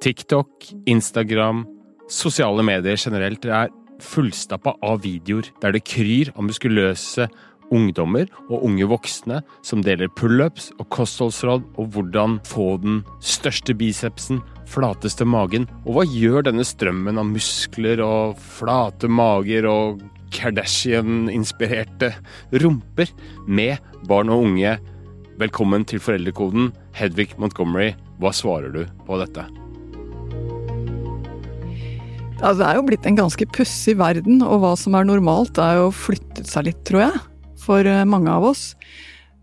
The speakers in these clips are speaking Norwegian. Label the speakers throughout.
Speaker 1: TikTok, Instagram, sosiale medier generelt er fullstappa av videoer der det kryr av muskuløse ungdommer og unge voksne som deler pullups og kostholdsråd og hvordan få den største bicepsen, flateste magen, og hva gjør denne strømmen av muskler og flate mager og Kardashian-inspirerte rumper med barn og unge? Velkommen til Foreldrekoden. Hedvig Montgomery, hva svarer du på dette?
Speaker 2: Altså, det er jo blitt en ganske pussig verden, og hva som er normalt, er jo flyttet seg litt, tror jeg, for eh, mange av oss.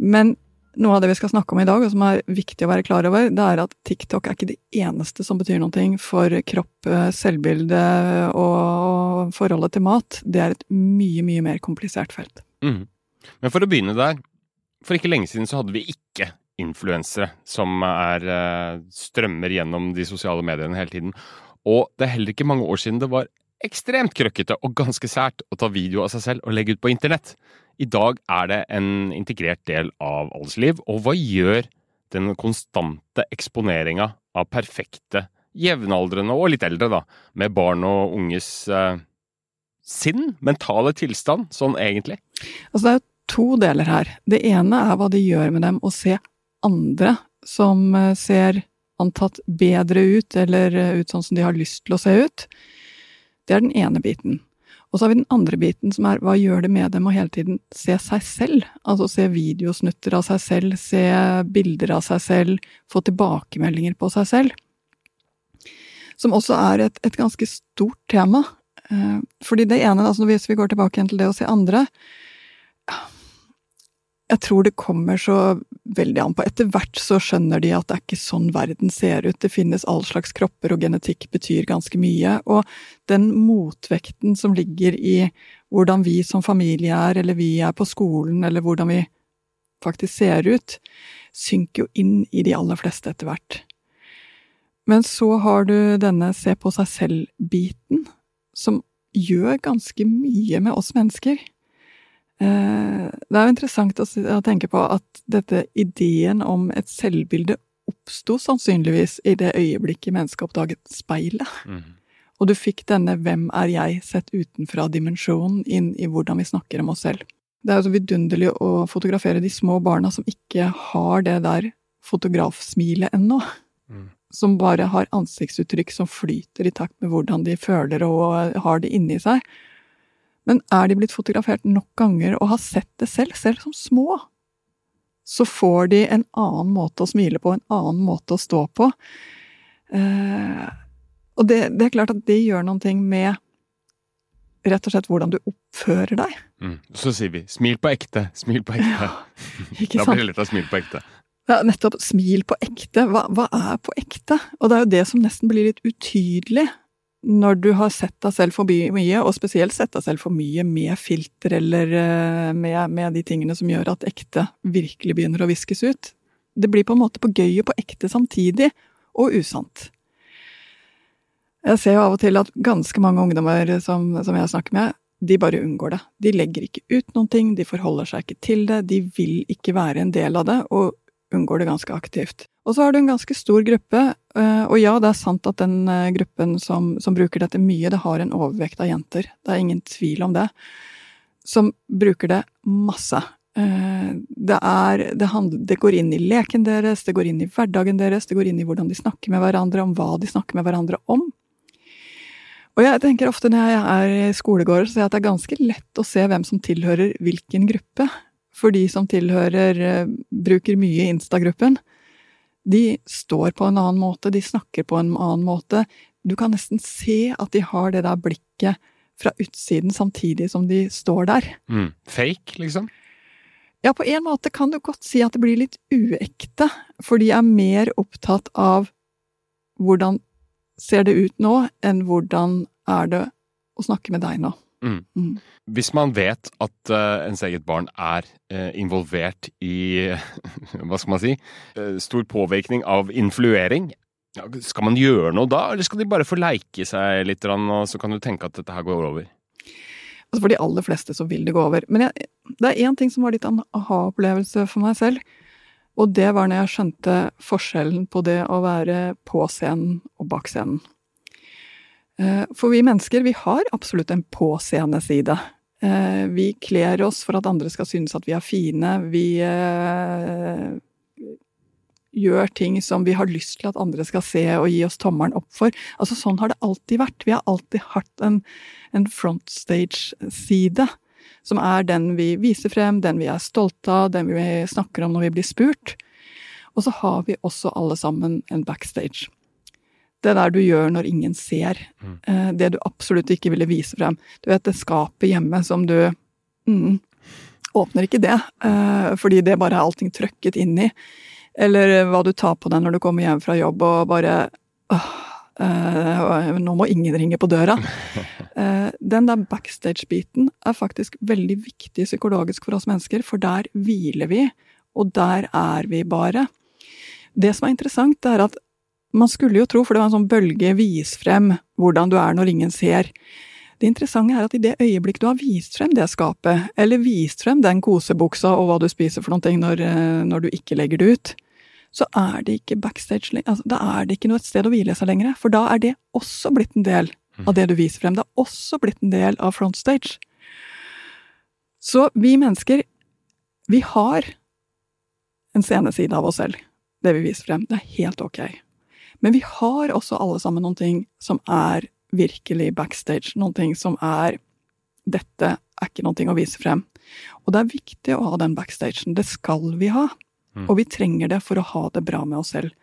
Speaker 2: Men noe av det vi skal snakke om i dag, og som er viktig å være klar over, det er at TikTok er ikke det eneste som betyr noe for kropp, eh, selvbilde og forholdet til mat. Det er et mye, mye mer komplisert felt.
Speaker 1: Mm. Men for å begynne der. For ikke lenge siden så hadde vi ikke influensere som er, eh, strømmer gjennom de sosiale mediene hele tiden. Og det er heller ikke mange år siden det var ekstremt krøkkete og ganske sært å ta video av seg selv og legge ut på internett. I dag er det en integrert del av alles liv, og hva gjør den konstante eksponeringa av perfekte, jevnaldrende og litt eldre, da, med barn og unges eh, sinn, mentale tilstand, sånn egentlig?
Speaker 2: Altså det er jo to deler her. Det ene er hva det gjør med dem å se andre som eh, ser antatt bedre ut, eller eh, ut sånn som de har lyst til å se ut. Det er den ene biten. Og så har vi den andre biten, som er hva gjør det med dem å hele tiden se seg selv? Altså se videosnutter av seg selv, se bilder av seg selv, få tilbakemeldinger på seg selv. Som også er et, et ganske stort tema. Eh, fordi det ene, altså hvis vi går tilbake igjen til det å se andre jeg tror det kommer så veldig an på. Etter hvert så skjønner de at det er ikke sånn verden ser ut. Det finnes all slags kropper, og genetikk betyr ganske mye. Og den motvekten som ligger i hvordan vi som familie er, eller vi er på skolen, eller hvordan vi faktisk ser ut, synker jo inn i de aller fleste etter hvert. Men så har du denne se på seg selv-biten, som gjør ganske mye med oss mennesker. Eh, det er jo interessant å tenke på at dette ideen om et selvbilde oppsto sannsynligvis i det øyeblikket mennesket oppdaget speilet. Mm. Og du fikk denne 'hvem er jeg' sett utenfra-dimensjonen inn i hvordan vi snakker om oss selv. Det er jo så vidunderlig å fotografere de små barna som ikke har det der fotografsmilet ennå. Mm. Som bare har ansiktsuttrykk som flyter i takt med hvordan de føler og har det inni seg. Men er de blitt fotografert nok ganger og har sett det selv, selv som små, så får de en annen måte å smile på, en annen måte å stå på. Eh, og det, det, er klart at det gjør noen ting med rett og slett hvordan du oppfører deg.
Speaker 1: Mm. Så sier vi 'smil på ekte', smil på ekte. Ja, da blir det litt av 'smil på ekte.
Speaker 2: Ja, nettopp. Smil på ekte. Hva, hva er på ekte? Og det er jo det som nesten blir litt utydelig når du har sett deg selv for mye, og spesielt sett deg selv for mye med filter eller eh, med, med, de tingene som gjør at ekte virkelig begynner å viskes ut. Det blir på en måte på gøy og på ekte samtidig, og usant. Jeg ser jo av og til at ganske mange ungdommer som, som jeg snakker med, de bare unngår det. De legger ikke ut noen ting, de forholder seg ikke til det, de vil ikke være en del av det, og unngår det ganske aktivt. Og så har du en ganske stor gruppe, eh, og ja, det er sant at den eh, gruppen som, som, bruker dette mye, det har en overvekt av jenter. Det er ingen tvil om det. Som bruker det masse. Eh, det, er, det, handler, det går inn i leken deres, det går inn i hverdagen deres, det går inn i hvordan de snakker med hverandre, om hva de snakker med hverandre om. Og jeg tenker ofte når jeg er i skolegårder, så er det ganske lett å se hvem som tilhører hvilken gruppe. For de som tilhører, bruker mye Insta-gruppen, de står på en annen måte, de snakker på en annen måte. Du kan nesten se at de har det der blikket fra utsiden samtidig som de står der.
Speaker 1: Mm. Fake, liksom?
Speaker 2: Ja, på en måte kan du godt si at det blir litt uekte, for de er mer opptatt av hvordan ser det ut nå, enn hvordan er det å snakke med deg nå. Mm.
Speaker 1: Mm. Hvis man vet at uh, ens eget barn er uh, involvert i hva skal man si uh, stor påvirkning av influering, skal man gjøre noe da, eller skal de bare få leike seg litt, og så kan du tenke at dette her går over?
Speaker 2: Altså For de aller fleste så vil det gå over. Men jeg, det er én ting som var litt en aha-opplevelse for meg selv. Og det var når jeg skjønte forskjellen på det å være på scenen og bak scenen. Eh, for vi mennesker, vi har absolutt en påseende side. vi kler oss for at andre skal synes at vi er fine. Vi eh, gjør ting som vi har lyst til at andre skal se og gi oss tommelen opp for. Altså Sånn har det alltid vært. Vi har alltid hatt en, en frontstage-side. Som er den vi viser frem, den vi er stolte av, den vi snakker om når vi blir spurt. Og så har vi også alle sammen en backstage. Det der du gjør når ingen ser. Mm. Eh, det du absolutt ikke ville vise frem. Du vet det skapet hjemme som du mm, Åpner ikke det, eh, fordi det bare er allting trøkket inn i. Eller hva du tar på deg når du kommer hjem fra jobb og bare åh, øh, Nå må ingen ringe på døra. Uh, den der backstage-biten er faktisk veldig viktig psykologisk for oss mennesker, for der hviler vi, og der er vi bare. Det som er interessant, er at man skulle jo tro, for det var en sånn bølge, vis frem hvordan du er når ingen ser. Det interessante er at i det øyeblikk du har vist frem det skapet, eller vist frem den kosebuksa og hva du spiser for noe når, eh, når du ikke legger det ut, så er det ikke backstage altså, Da er det ikke noe et sted å hvile seg lenger, for da er det også blitt en del av det du viser frem. Det er også blitt en del av frontstage. Så vi mennesker, vi har en sceneside av oss selv, det vi viser frem. Det er helt ok. Men vi har også alle sammen noen ting som er virkelig backstage. Noen ting som er Dette er ikke noe å vise frem. Og det er viktig å ha den backstagen. Det skal vi ha. Mm. Og vi trenger det for å ha det bra med oss selv.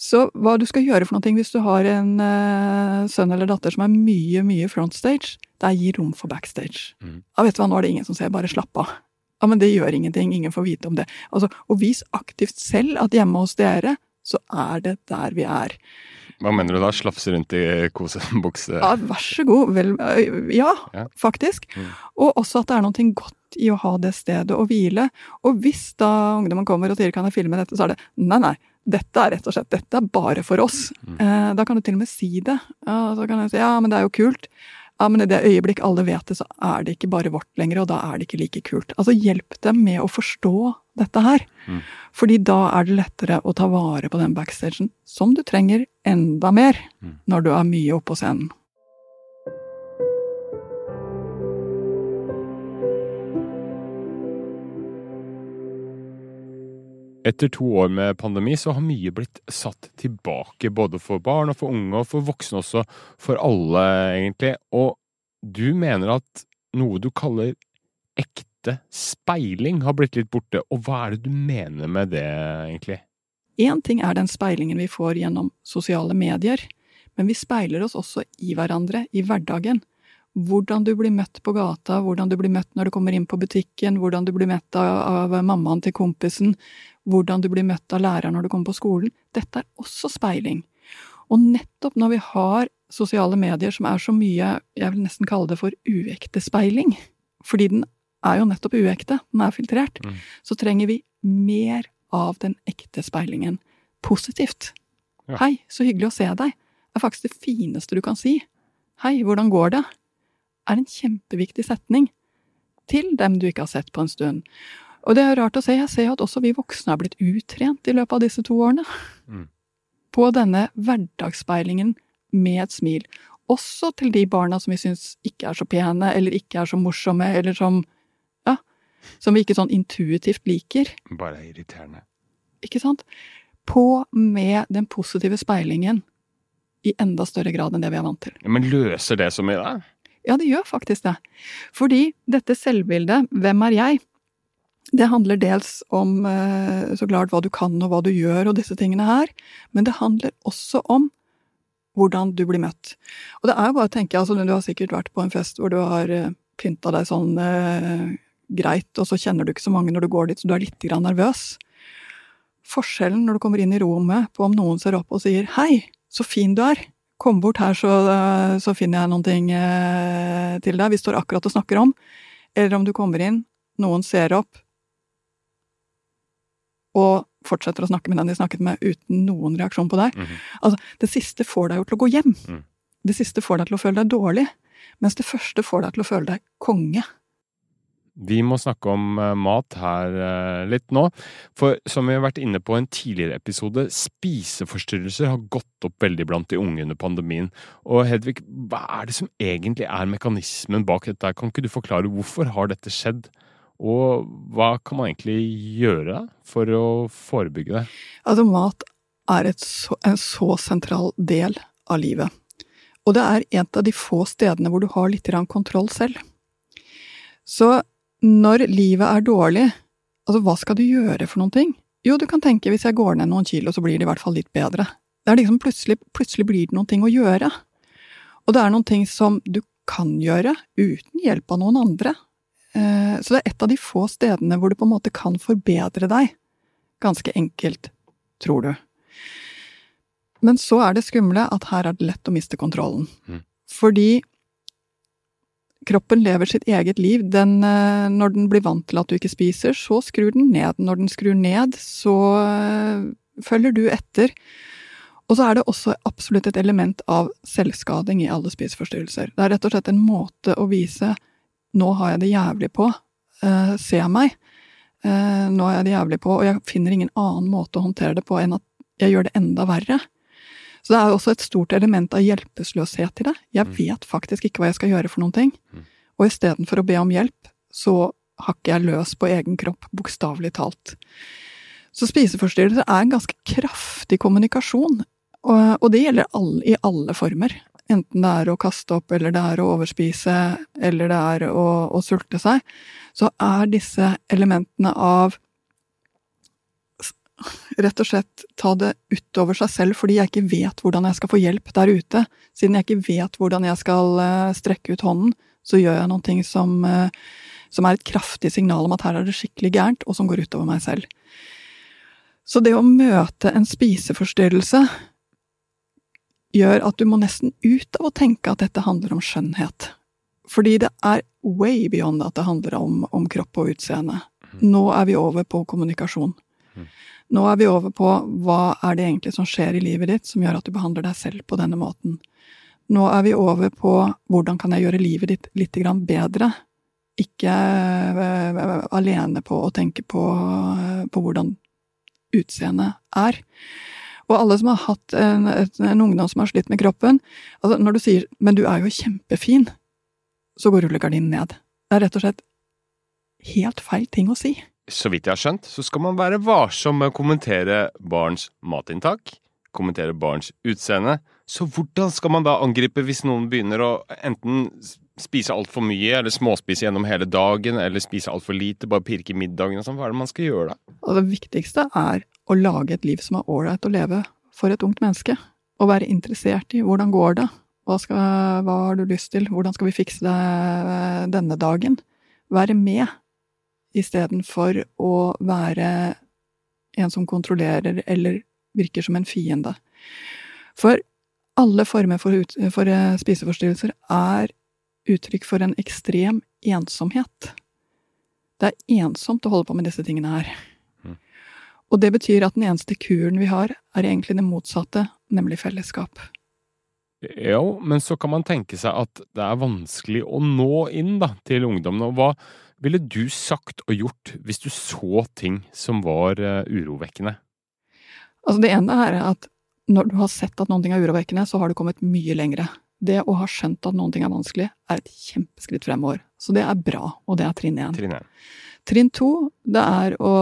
Speaker 2: Så hva du skal gjøre for noe hvis du har en uh, sønn eller datter som er mye, mye frontstage, det er gi rom for backstage. Mm. Ja, vet du hva, nå er det ingen som ser, bare slapp av. Ja, men det gjør ingenting, ingen får vite om det. Altså, og vis aktivt selv at hjemme hos dere så er det der vi er.
Speaker 1: Hva mener du da? Slafse rundt i kosebukse?
Speaker 2: Ja, vær så god. Vel, ja, ja. faktisk. Mm. Og også at det er noe godt i å ha det stedet å hvile. Og hvis da ungdommen kommer og sier kan jeg filme dette, så er det nei, nei. Dette er rett og slett, dette er bare for oss. Mm. Eh, da kan du til og med si det. Ja, så kan jeg si ja, men det er jo kult. Ja, men i det øyeblikk alle vet det, så er det ikke bare vårt lenger, og da er det ikke like kult. Altså, hjelp dem med å forstå dette her. Mm. Fordi da er det lettere å ta vare på den backstagen, som du trenger enda mer mm. når du er mye oppe på scenen.
Speaker 1: Etter to år med pandemi så har mye blitt satt tilbake, både for barn og for unge, og for voksne også, for alle, egentlig. Og du mener at noe du kaller ekte speiling har blitt litt borte, og hva er det du mener med det, egentlig?
Speaker 2: Én ting er den speilingen vi får gjennom sosiale medier, men vi speiler oss også i hverandre i hverdagen. Hvordan du blir møtt på gata, hvordan du blir møtt når du kommer inn på butikken, hvordan du blir møtt av mammaen til kompisen, hvordan du blir møtt av læreren når du kommer på skolen. Dette er også speiling. Og nettopp når vi har sosiale medier som er så mye, jeg vil nesten kalle det for uekte speiling, fordi den er jo nettopp uekte, den er filtrert, mm. så trenger vi mer av den ekte speilingen. Positivt. Ja. Hei, så hyggelig å se deg. Det er faktisk det fineste du kan si. Hei, hvordan går det? er en kjempeviktig setning til dem du ikke har sett på en stund. Og det er rart å se, jeg ser jo at også vi voksne har blitt utrent i løpet av disse to årene. Mm. På denne hverdagsspeilingen med et smil. Også til de barna som vi syns ikke er så pene, eller ikke er så morsomme, eller som som vi ikke sånn intuitivt liker.
Speaker 1: Bare irriterende.
Speaker 2: Ikke sant? På med den positive speilingen i enda større grad enn det vi er vant til.
Speaker 1: Ja, men løser det så mye, da?
Speaker 2: Ja, det gjør faktisk det. Fordi dette selvbildet, hvem er jeg, det handler dels om eh, så klart hva du kan og hva du gjør og disse tingene her, men det handler også om hvordan du blir møtt. Og det er jo bare å tenke, altså du har sikkert vært på en fest hvor du har eh, pynta deg sånn eh, greit, og så kjenner du ikke så mange når du går dit, så du er litt grann nervøs. Forskjellen når du kommer inn i rommet på om noen ser opp og sier 'hei, så fin du er', Kom bort her, så, så finner jeg noen ting eh, til deg. Vi står akkurat og snakker om. Eller om du kommer inn, noen ser opp, og fortsetter å snakke med den de snakket med, uten noen reaksjon på deg. Mm -hmm. Altså, det siste får deg jo til å gå hjem. Mm. Det siste får deg til å føle deg dårlig. Mens det første får deg til å føle deg konge.
Speaker 1: Vi må snakke om eh, mat her eh, litt nå. For som vi har vært inne på en tidligere episode, spiseforstyrrelser har gått opp veldig blant de unge under pandemien. Og Hedvig, hva er det som egentlig er mekanismen bak dette? Kan ikke du forklare hvorfor har dette skjedd? Og hva kan man egentlig gjøre for å forebygge det?
Speaker 2: Altså, mat er så, en så sentral del av livet. Og det er et av de få stedene hvor du har litt kontroll selv. Så når livet er dårlig, altså hva skal du gjøre for noen ting? Jo, du kan tenke hvis jeg går ned noen kilo, så blir det i hvert fall litt bedre. Det er liksom plutselig, plutselig blir det noen ting å gjøre. Og det er noen ting som du kan gjøre uten hjelp av noen andre. Eh, så det er et av de få stedene hvor du på en måte kan forbedre deg. Ganske enkelt, tror du. Men så er det skumle at her er det lett å miste kontrollen. Mm. Fordi kroppen lever sitt eget liv. Den, eh, når den blir vant til at du ikke spiser, så skrur den ned. Når den skrur ned, så eh, følger du etter. Og så er det også absolutt et element av selvskading i alle spiseforstyrrelser. Det er rett og slett en måte å vise 'nå har jeg det jævlig på', uh, se meg. Uh, nå har jeg det jævlig på, og jeg finner ingen annen måte å håndtere det på enn at jeg gjør det enda verre. Så det er også et stort element av hjelpeløshet i det. Jeg mm. vet faktisk ikke hva jeg skal gjøre for noen ting. Mm. Og istedenfor å be om hjelp, så hakker jeg løs på egen kropp, bokstavelig talt. Så spiseforstyrrelser er en ganske kraftig kommunikasjon, og, og det gjelder alle, i alle former. Enten det er å kaste opp, eller det er å overspise, eller det er å, å sulte seg, så er disse elementene av rett og slett ta det utover seg selv fordi jeg ikke vet hvordan jeg skal få hjelp der ute. Siden jeg ikke vet hvordan jeg skal eh, strekke ut hånden, så gjør jeg noe som, eh, som er et kraftig signal om at her er det skikkelig gærent, og som går utover meg selv. Så det å møte en spiseforstyrrelse gjør at du må nesten ut av å tenke at dette handler om skjønnhet. Fordi det er way beyond at det handler om, om kropp og utseende. Mm. Nå er vi over på kommunikasjon. Nå er vi over på hva er det egentlig som skjer i livet ditt som gjør at du behandler deg selv på denne måten. Nå er vi over på hvordan kan jeg gjøre livet ditt litt bedre, ikke eh, alene på å tenke på, på hvordan utseendet er. Og alle som har hatt en, en, ungdom som har slitt med kroppen altså Når du sier 'men du er jo kjempefin', så går rullegardinen ned. Det er rett og slett helt feil ting å si
Speaker 1: så vidt jeg har skjønt, så skal man være varsom med å kommentere barns matinntak, kommentere barns utseende. Så hvordan skal man da angripe hvis noen begynner å enten spise altfor mye, eller småspise gjennom hele dagen, eller spise altfor lite, bare pirke i middagen og sånn? Hva er det man skal gjøre da?
Speaker 2: Og det viktigste er å lage et liv som er ålreit å leve for et ungt menneske. Å være interessert i hvordan går det, hva, skal, hva har du lyst til, hvordan skal vi fikse det denne dagen? Være med istedenfor å være en som kontrollerer eller virker som en fiende. For alle former for, ut, for eh, spiseforstyrrelser er uttrykk for en ekstrem ensomhet. Det er ensomt å holde på med disse tingene her. Mm. Og det betyr at den eneste kuren vi har, er egentlig det motsatte, nemlig fellesskap.
Speaker 1: Ja, men så kan man tenke seg at det er vanskelig å nå inn da, til ungdommene. Og hva, ville du sagt og gjort hvis du så ting som var uh, urovekkende?
Speaker 2: Altså Det ene er at når du har sett at noen ting er urovekkende, så har du kommet mye lengre. Det å ha skjønt at noen ting er vanskelig, er et kjempeskritt fremover. Så det er bra, og det er trinn én.
Speaker 1: Trinn,
Speaker 2: trinn to, det er å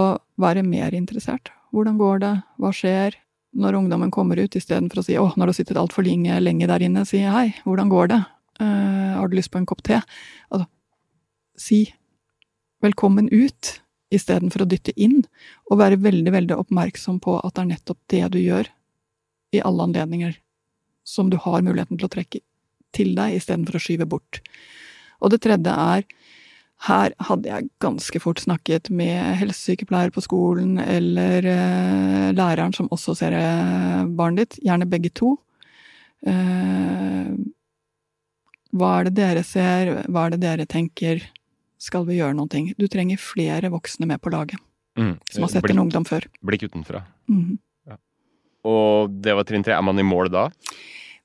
Speaker 2: være mer interessert. Hvordan går det, hva skjer? Når ungdommen kommer ut, istedenfor å si 'å, nå har du sittet altfor lenge, lenge der inne', si 'hei, hvordan går det', uh, har du lyst på en kopp te? Altså, si velkommen ut, istedenfor å dytte inn, og være veldig, veldig oppmerksom på at det er nettopp det du gjør, i alle anledninger, som du har muligheten til å trekke til deg, istedenfor å skyve bort. Og det tredje er, her hadde jeg ganske fort snakket med helsesykepleier på skolen, eller eh, læreren som også ser eh, barnet ditt, gjerne begge to. Eh, hva er det dere ser, hva er det dere tenker? Skal vi gjøre noe. Du trenger flere voksne med på laget. Mm. Som har sett blikk, en ungdom før.
Speaker 1: Blikk utenfra. Mm. Ja. Og det var trinn tre. Er man i mål da?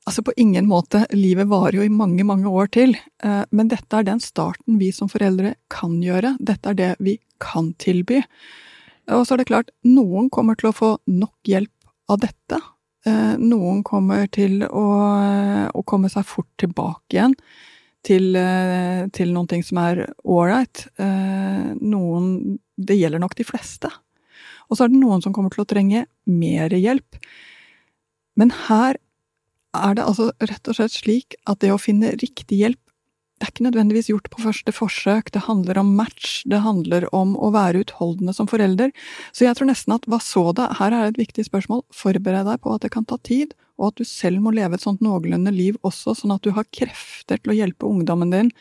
Speaker 2: Altså på ingen måte, livet varer jo i mange, mange år til, eh, men dette er den starten vi som foreldre kan gjøre, dette er det vi kan tilby. Og så er det klart, noen kommer til å få nok hjelp av dette. Eh, noen kommer til å, å komme seg fort tilbake igjen til, eh, til noen ting som er ålreit. Noen Det gjelder nok de fleste. Og så er det noen som kommer til å trenge mer hjelp. Men her er det altså rett og slett slik at det å finne riktig hjelp, det er ikke nødvendigvis gjort på første forsøk, det handler om match, det handler om å være utholdende som forelder. Så jeg tror nesten at hva så det, her er et viktig spørsmål, forbered deg på at det kan ta tid, og at du selv må leve et sånt noenlunde liv også, sånn at du har krefter til å hjelpe ungdommen din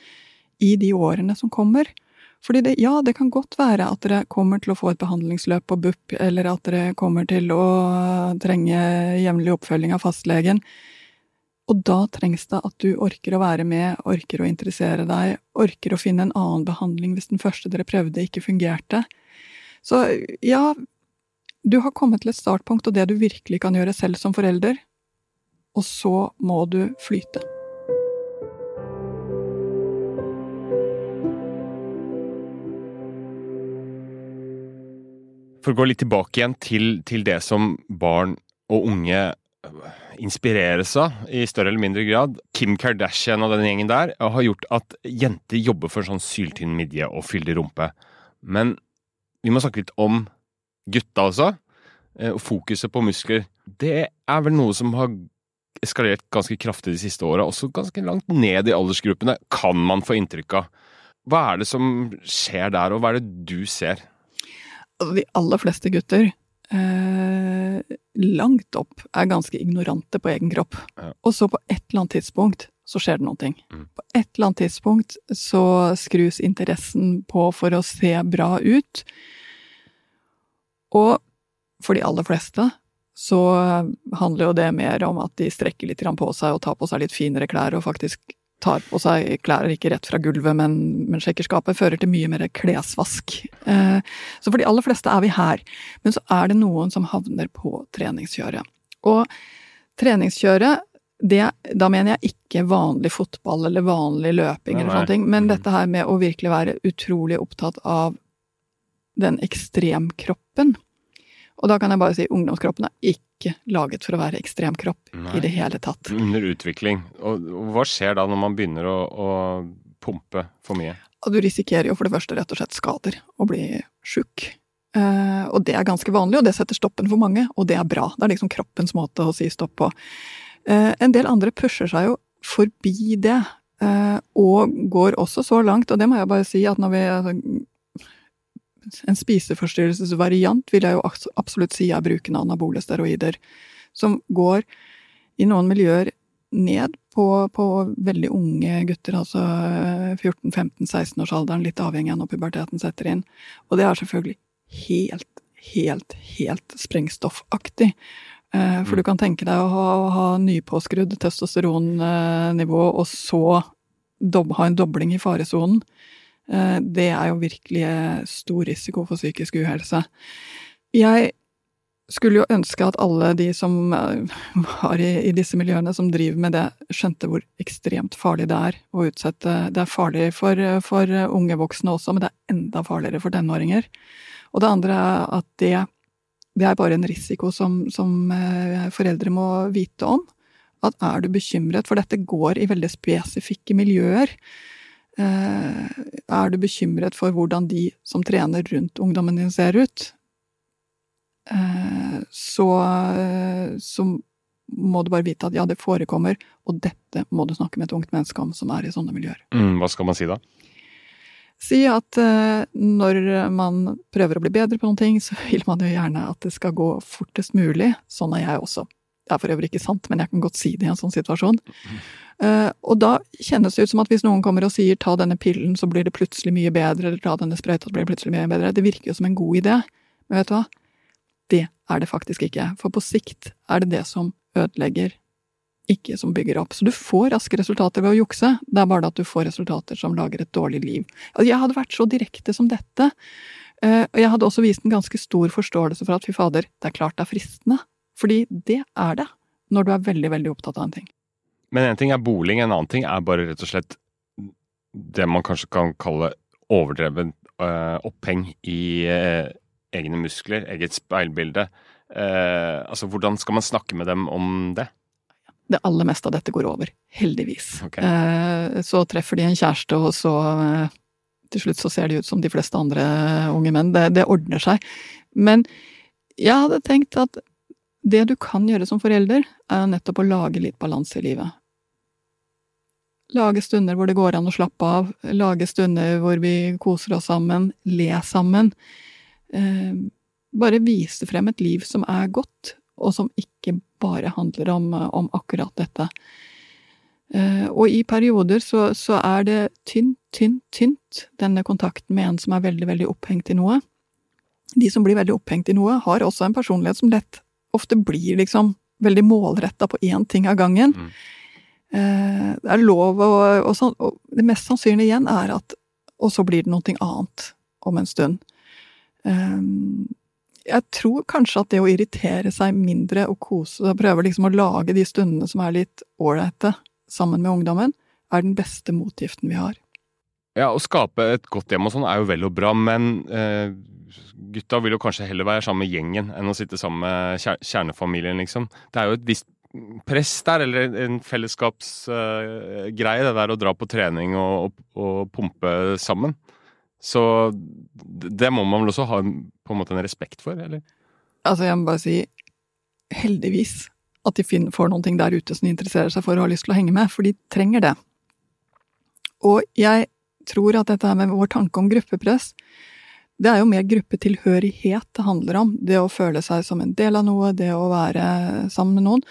Speaker 2: i de årene som kommer. Fordi det, ja, det kan godt være at dere kommer til å få et behandlingsløp på BUP, eller at dere kommer til å trenge jevnlig oppfølging av fastlegen, og da trengs det at du orker å være med, orker å interessere deg, orker å finne en annen behandling hvis den første dere prøvde, ikke fungerte. Så ja, du har kommet til et startpunkt og det du virkelig kan gjøre selv som forelder, og så må du flyte.
Speaker 1: For å gå litt tilbake igjen til, til det som barn og unge inspireres av i større eller mindre grad. Kim Kardashian og den gjengen der har gjort at jenter jobber for en sånn syltynn midje og fyldig rumpe. Men vi må snakke litt om gutta også, eh, fokuset på muskler. Det er vel noe som har eskalert ganske kraftig de siste åra, også ganske langt ned i aldersgruppene, kan man få inntrykk av. Hva er det som skjer der, og hva er det du ser?
Speaker 2: Altså, de aller fleste gutter eh, langt opp er ganske ignorante på egen kropp. Ja. Og så på et eller annet tidspunkt så skjer det noe. Mm. På et eller annet tidspunkt så skrus interessen på for å se bra ut. Og for de aller fleste så handler jo det mer om at de strekker litt på seg og tar på seg litt finere klær og faktisk tar på seg klær ikke rett fra gulvet, men, men sjekker skapet, fører til mye mer klesvask. Eh, så for de aller fleste er vi her. Men så er det noen som havner på treningskjøret. Og treningskjøret, det, da mener jeg ikke vanlig fotball eller vanlig løping eller sånne ting, men mm. dette her med å virkelig være utrolig opptatt av den ekstremkroppen. Og da kan jeg bare si ungdomskroppen er ikke laget for å være ekstremkropp Nei. i det hele tatt.
Speaker 1: Under utvikling. Og, og hva skjer da når man begynner å, å pumpe for mye?
Speaker 2: Du risikerer jo for det første rett og slett skader og bli sjuk. Eh, og det er ganske vanlig, og det setter stoppen for mange, og det er bra. Det er liksom kroppens måte å si stopp på. Eh, en del andre pusher seg jo forbi det, eh, og går også så langt, og det må jeg bare si at når vi altså, en spiseforstyrrelsesvariant vil jeg jo absolutt si er bruken av anabole steroider, som går i noen miljøer ned på, på veldig unge gutter, altså 14-15-16-årsalderen, litt avhengig av når puberteten setter inn. Og det er selvfølgelig helt, helt, helt sprengstoffaktig. Eh, for du mm. kan tenke deg å ha, å ha nypåskrudd testosteronnivå, og så ha en dobling i faresonen. Eh, det er jo virkelig eh, stor risiko for psykisk uhelse. Jeg skulle jo ønske at alle de som eh, var i, i, disse miljøene, som driver med det, skjønte hvor ekstremt farlig det er å utsette Det er farlig for, for unge voksne også, men det er enda farligere for tenåringer. Og det andre er at det, det er bare en risiko som, som foreldre må vite om. At er du bekymret, for dette går i veldig spesifikke miljøer. Eh, er du bekymret for hvordan de som trener rundt ungdommen din, ser ut, eh, så, så må du bare vite at ja, det forekommer, og dette må du snakke med et ungt menneske om som er i sånne miljøer.
Speaker 1: Mm, hva skal man si da?
Speaker 2: Si at når man prøver å bli bedre på noen ting, så vil man jo gjerne at det skal gå fortest mulig. Sånn er jeg også. Det er for øvrig ikke sant, men jeg kan godt si det i en sånn situasjon. Mm. Uh, og da kjennes det ut som at hvis noen kommer og sier ta denne pillen, så blir det plutselig mye bedre, eller ta denne sprøyta, så blir det plutselig mye bedre. Det virker jo som en god idé, men vet du hva? Det er det faktisk ikke. For på sikt er det det som ødelegger, ikke som bygger opp. Så du får raske resultater ved å jukse, det er bare at du får resultater som lager et dårlig liv. Altså, jeg hadde vært så direkte som dette, uh, og jeg hadde også vist en ganske stor forståelse for at fy fader, det er klart det er fristende. Fordi det er det, når du er veldig, veldig opptatt av en ting.
Speaker 1: Men en ting er boling, en annen ting er bare rett og slett det man kanskje kan kalle overdrevet uh, oppheng i uh, egne muskler, eget speilbilde. Uh, altså, Hvordan skal man snakke med dem om det?
Speaker 2: Det aller meste av dette går over. Heldigvis.
Speaker 1: Okay.
Speaker 2: Så treffer de en kjæreste, og så Til slutt så ser de ut som de fleste andre unge menn. Det, det ordner seg. Men jeg hadde tenkt at det du kan gjøre som forelder, er nettopp å lage litt balanse i livet. Lage stunder hvor det går an å slappe av, lage stunder hvor vi koser oss sammen, le sammen. Eh, bare vise frem et liv som er godt, og som ikke bare handler om, om akkurat dette. Eh, og i perioder så, så, er det tynt, tynt, tynt, denne kontakten med en som er veldig, veldig opphengt i noe. De som blir veldig opphengt i noe, har også en personlighet som lett ofte blir liksom veldig målretta på én ting av gangen. Mm. Eh, det er lov å og, sånn, og det mest sannsynlige igjen er at Og så blir det noe annet om en stund. Um, jeg tror kanskje at det å irritere seg mindre og kose, og prøve liksom å lage de stundene som er litt ålreite sammen med ungdommen, er den beste motgiften vi har.
Speaker 1: Ja, å skape et godt hjem og sånn er jo vel og bra, men eh, gutta vil jo kanskje heller være sammen med gjengen enn å sitte sammen med kjernefamilien, liksom. Det er jo et visst press der, eller en fellesskapsgreie, uh, det der å dra på trening og, og, og pumpe sammen. Så det må man vel også ha på en måte en respekt for, eller?
Speaker 2: Altså, jeg må bare si heldigvis at de finner, får noen ting der ute som de interesserer seg for og har lyst til å henge med, for de trenger det. Og jeg tror at dette med vår tanke om gruppepress, det er jo mer gruppetilhørighet det handler om. Det å føle seg som en del av noe, det å være sammen med noen.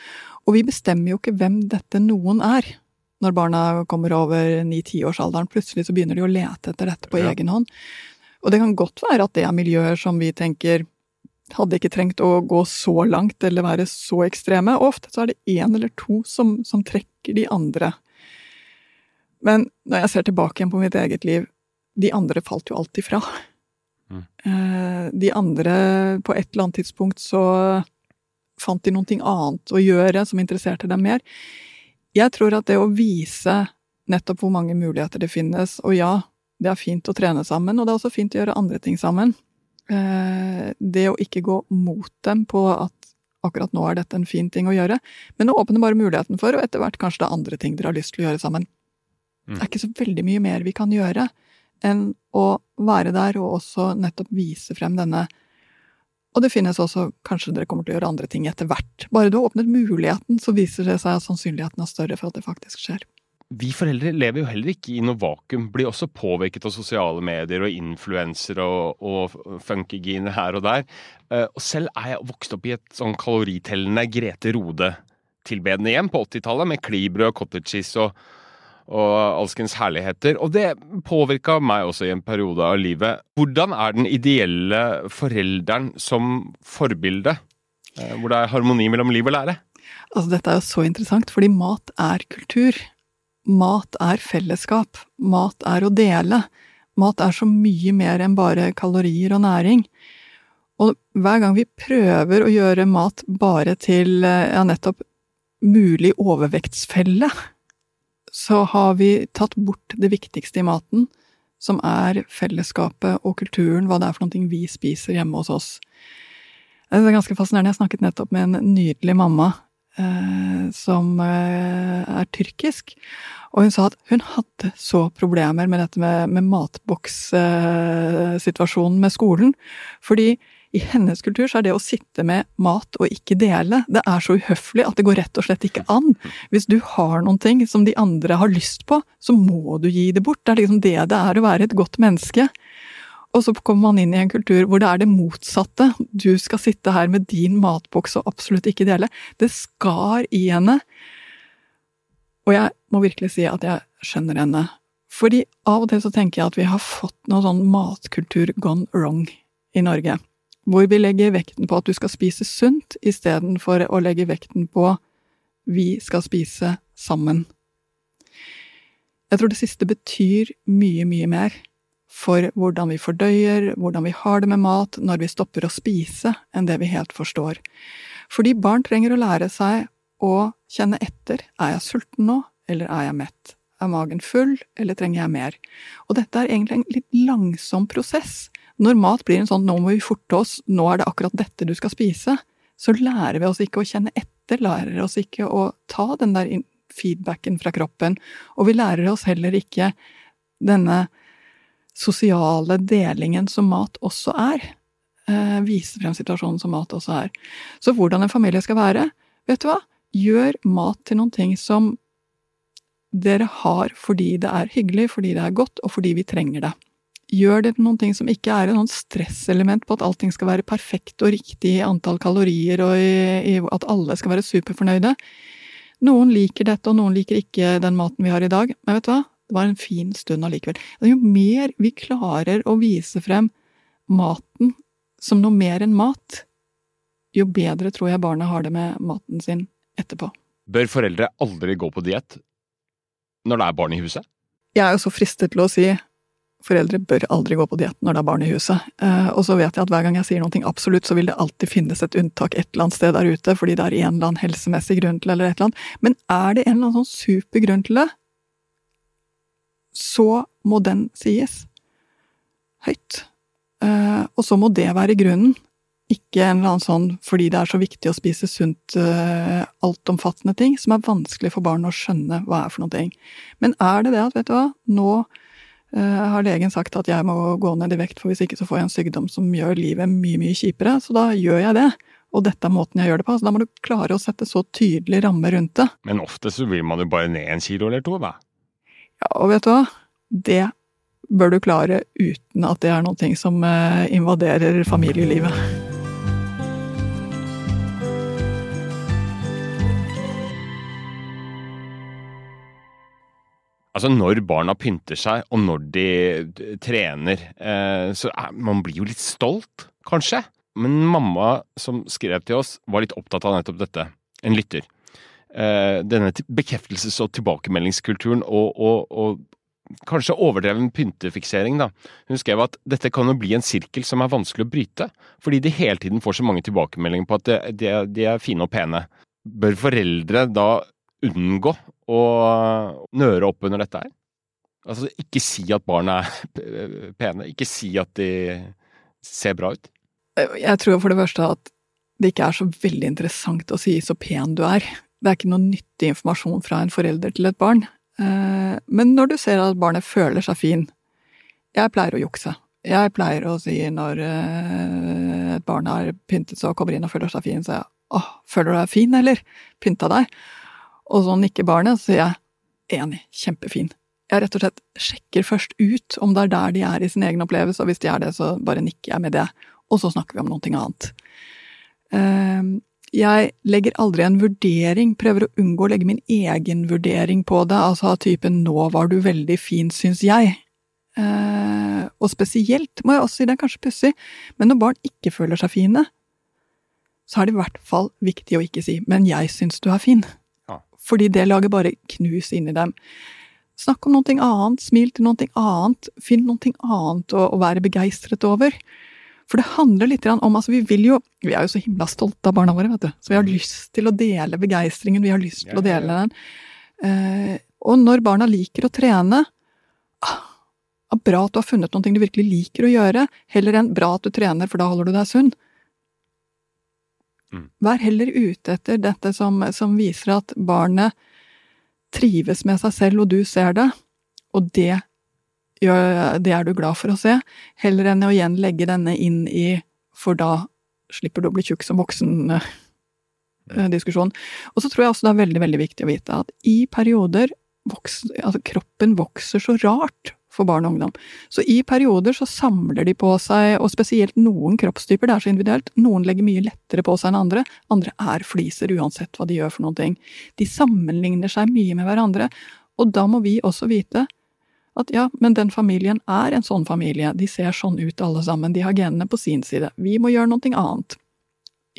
Speaker 2: Og vi bestemmer jo ikke hvem dette noen er når barna kommer over ni-tiårsalderen. Plutselig så begynner de å lete etter dette på ja. egen hånd. Og det kan godt være at det er miljøer som vi tenker hadde ikke trengt å gå så langt eller være så ekstreme. Og ofte så er det én eller to som, som, trekker de andre. Men når jeg ser tilbake igjen på mitt eget liv, de andre falt jo alltid fra. Mm. Eh, de andre, på et eller annet tidspunkt, så fant de noe annet å gjøre som interesserte dem mer. Jeg tror at det å vise nettopp hvor mange muligheter det finnes, og ja, det er fint å trene sammen, og det er også fint å gjøre andre ting sammen. Eh, det å ikke gå mot dem på at akkurat nå er dette en fin ting å gjøre, men å åpne bare muligheten for, og etter hvert kanskje det er andre ting dere har lyst til å gjøre sammen. Mm. Det er ikke så veldig mye mer vi kan gjøre enn å være der og også nettopp vise frem denne og det finnes også kanskje dere kommer til å gjøre andre ting etter hvert. Bare du har åpnet muligheten, så viser det seg at sannsynligheten er større for at det faktisk skjer.
Speaker 1: Vi foreldre lever jo heller ikke i noe vakuum. Blir også påvirket av sosiale medier og influensere og, og funkygine her og der. Eh, og selv er jeg vokst opp i et sånn kaloritellende Grete Rode-tilbedende hjem på 80-tallet, med klibrød, cottage cheese og og alskens herligheter. Og det påvirka meg også i en periode av livet. Hvordan er den ideelle forelderen som forbilde? Eh, hvor det er harmoni mellom liv og lære?
Speaker 2: Altså, dette er jo så interessant, fordi mat er kultur. Mat er fellesskap. Mat er å dele. Mat er så mye mer enn bare kalorier og næring. Og hver gang vi prøver å gjøre mat bare til eh, ja, nettopp mulig overvektsfelle, så har vi tatt bort det viktigste i maten, som er fellesskapet og kulturen, hva det er for noe vi spiser hjemme hos oss. Det er ganske fascinerende. Jeg snakket nettopp med en nydelig mamma eh, som eh, er tyrkisk, og hun sa at hun hadde så problemer med dette med, med matbokssituasjonen eh, med skolen, fordi i hennes kultur så er det å sitte med mat og ikke dele, det er så uhøflig at det går rett og slett ikke an. Hvis du har noen ting som de andre har lyst på, så må du gi det bort. Det er liksom det det er å være et godt menneske. Og så kommer man inn i en kultur hvor det er det motsatte. Du skal sitte her med din matboks og absolutt ikke dele. Det skar i henne. Og jeg må virkelig si at jeg skjønner henne. Fordi av og til så tenker jeg at vi har fått noe sånn matkultur gone wrong i Norge hvor vi legger vekten på at du skal spise sunt, istedenfor å legge vekten på vi skal spise sammen. Jeg tror det siste betyr mye, mye mer for hvordan vi fordøyer, hvordan vi har det med mat når vi stopper å spise, enn det vi helt forstår. Fordi barn trenger å lære seg å kjenne etter. Er jeg sulten nå, eller er jeg mett? Er magen full, eller trenger jeg mer? Og dette er egentlig en litt langsom prosess. Når mat blir en sånn 'nå må vi forte oss', 'nå er det akkurat dette du skal spise', så lærer vi oss ikke å kjenne etter, lærer oss ikke å ta den der feedbacken fra kroppen, og vi lærer oss heller ikke denne sosiale delingen som mat også er. Eh, vise frem situasjonen som mat også er. Så hvordan en familie skal være, vet du hva? Gjør mat til noen ting som dere har fordi det er hyggelig, fordi det er godt, og fordi vi trenger det. Gjør det noen ting som ikke er et stresselement på at allting skal være perfekt og riktig i antall kalorier, og i, i at alle skal være superfornøyde. Noen liker dette, og noen liker ikke den maten vi har i dag. Men vet du hva? Det var en fin stund allikevel. Jo mer vi klarer å vise frem maten som noe mer enn mat, jo bedre tror jeg barna har det med maten sin etterpå.
Speaker 1: Bør foreldre aldri gå på diett når det er barn i huset?
Speaker 2: Jeg er jo så fristet til å si foreldre bør aldri gå på diett når det er barn i huset. Eh, og så vet jeg at hver gang jeg sier noe absolutt, så vil det alltid finnes et unntak et eller annet sted der ute, fordi det er en eller annen helsemessig grunn til eller et eller annet. Men er det en eller annen sånn super grunn til det, så må den sies høyt. Eh, og så må det være grunnen. Ikke en eller annen sånn fordi det er så viktig å spise sunt, uh, altomfattende ting, som er vanskelig for barn å skjønne hva er for noe. Men er det det at, vet du hva, nå har legen sagt at jeg må gå ned i vekt, for hvis ikke så får jeg en sykdom som gjør livet mye, mye kjipere, så da gjør jeg det. Og dette er måten jeg gjør det på. Så da må du klare å sette så tydelig ramme rundt det.
Speaker 1: Men ofte så vil man jo bare ned en kilo eller to, da.
Speaker 2: Ja, og vet du hva? Det bør du klare uten at det er noe som uh, invaderer familielivet.
Speaker 1: Altså Når barna pynter seg, og når de trener, eh, så er, man blir jo litt stolt, kanskje. Men mamma som skrev til oss, var litt opptatt av nettopp dette. En lytter. Eh, denne bekreftelses- og tilbakemeldingskulturen og, og, og kanskje overdreven pyntefiksering, da. Hun skrev at dette kan jo bli en sirkel som er vanskelig å bryte, fordi de hele tiden får så mange tilbakemeldinger på at de, de er fine og pene. Bør foreldre da unngå å nøre opp under dette her? Altså, ikke si at barna er pene. Ikke si at de ser bra ut.
Speaker 2: Jeg tror for det første at det ikke er så veldig interessant å si så pen du er. Det er ikke noe nyttig informasjon fra en forelder til et barn. Eh, men når du ser at barnet føler seg fin Jeg pleier å jukse. Jeg pleier å si når eh, et barn har pyntet seg og kommer inn og føler seg fin, så jeg åh, føler du deg fin, eller? Pynta deg? Og så nikker barnet, så sier jeg enig, kjempefin. Jeg rett og slett sjekker først ut om det er der de er i sin egen opplevelse, og hvis de er det, så bare nikker jeg med det. Og så snakker vi om noe annet. Ehm, jeg legger aldri en vurdering, prøver å unngå å legge min egen vurdering på det, altså av typen 'nå var du veldig fin, syns jeg'. Ehm, og spesielt, må jeg også si, det er kanskje pussig, men når barn ikke føler seg fine, så er det i hvert fall viktig å ikke si 'men jeg syns du er fin' fordi det lager bare knus inni dem. Snakk om noe annet, smil til noe annet, finn noe annet å, å være begeistret over. For det handler litt om altså Vi vil jo, vi er jo så himla stolte av barna våre, vet du. Så vi har mm. lyst til å dele begeistringen, vi har lyst til å dele den. Eh, og når barna liker å trene ah, Bra at du har funnet noe du virkelig liker å gjøre, heller enn bra at du trener, for da holder du deg sunn. Mm. Vær heller ute etter dette som, som, viser at barnet trives med seg selv, og du ser det, og det, det er du glad for å se, heller enn å igjen legge denne inn i for da slipper du å bli tjukk som voksen-diskusjon. Eh, og så tror jeg også det er veldig, veldig viktig å vite at i perioder vokser, altså kroppen vokser så rart for barn og ungdom. Så i perioder så samler de på seg, og spesielt noen kroppstyper, det er så individuelt, noen legger mye lettere på seg enn andre, andre er fliser uansett hva de gjør for noen ting. De sammenligner seg mye med hverandre, og da må vi også vite at ja, men den familien er en sånn familie, de ser sånn ut alle sammen, de har genene på sin side, vi må gjøre noe annet.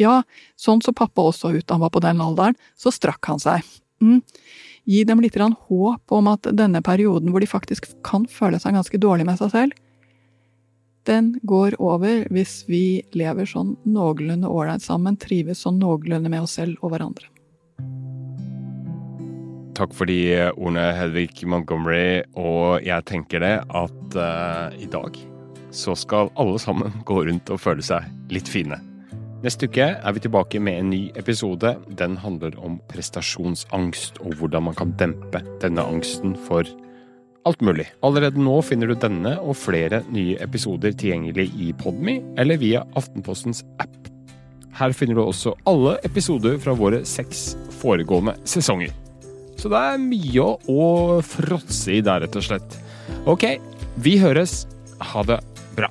Speaker 2: Ja, sånn så pappa også ut, han var på den alderen, så strakk han seg. Mm gi dem litt håp om at denne perioden hvor de faktisk kan føle seg ganske dårlig med seg selv, den går over hvis vi lever sånn noenlunde ålreit sammen, trives sånn noenlunde med oss selv og hverandre.
Speaker 1: Takk for de ordene, Hedvig Montgomery. Og jeg tenker det at uh, i dag så skal alle sammen gå rundt og føle seg litt fine. Neste uke er vi tilbake med en ny episode. Den handler om prestasjonsangst og hvordan man kan dempe denne angsten for alt mulig. Allerede nå finner du denne og flere nye episoder tilgjengelig i Podme eller via Aftenpostens app. Her finner du også alle episoder fra våre seks foregående sesonger. Så det er mye å fråtse i der, rett og slett. Ok, vi høres. Ha det bra.